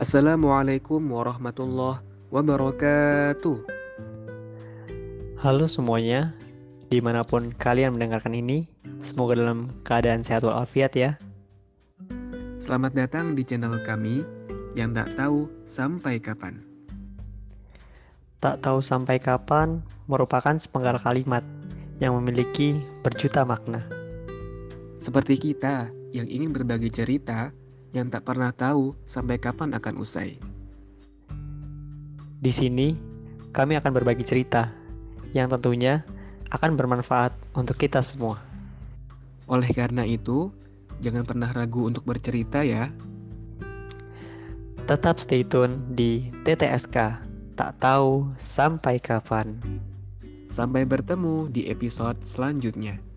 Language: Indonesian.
Assalamualaikum warahmatullahi wabarakatuh. Halo semuanya, di mana pun kalian mendengarkan ini, semoga dalam keadaan sehat walafiat ya. Selamat datang di channel kami yang tak tahu sampai kapan. Tak tahu sampai kapan merupakan sepenggal kalimat yang memiliki berjuta makna. Seperti kita yang ingin berbagi cerita yang tak pernah tahu sampai kapan akan usai. Di sini, kami akan berbagi cerita yang tentunya akan bermanfaat untuk kita semua. Oleh karena itu, jangan pernah ragu untuk bercerita ya. Tetap stay tune di TTSK, tak tahu sampai kapan. Sampai bertemu di episode selanjutnya.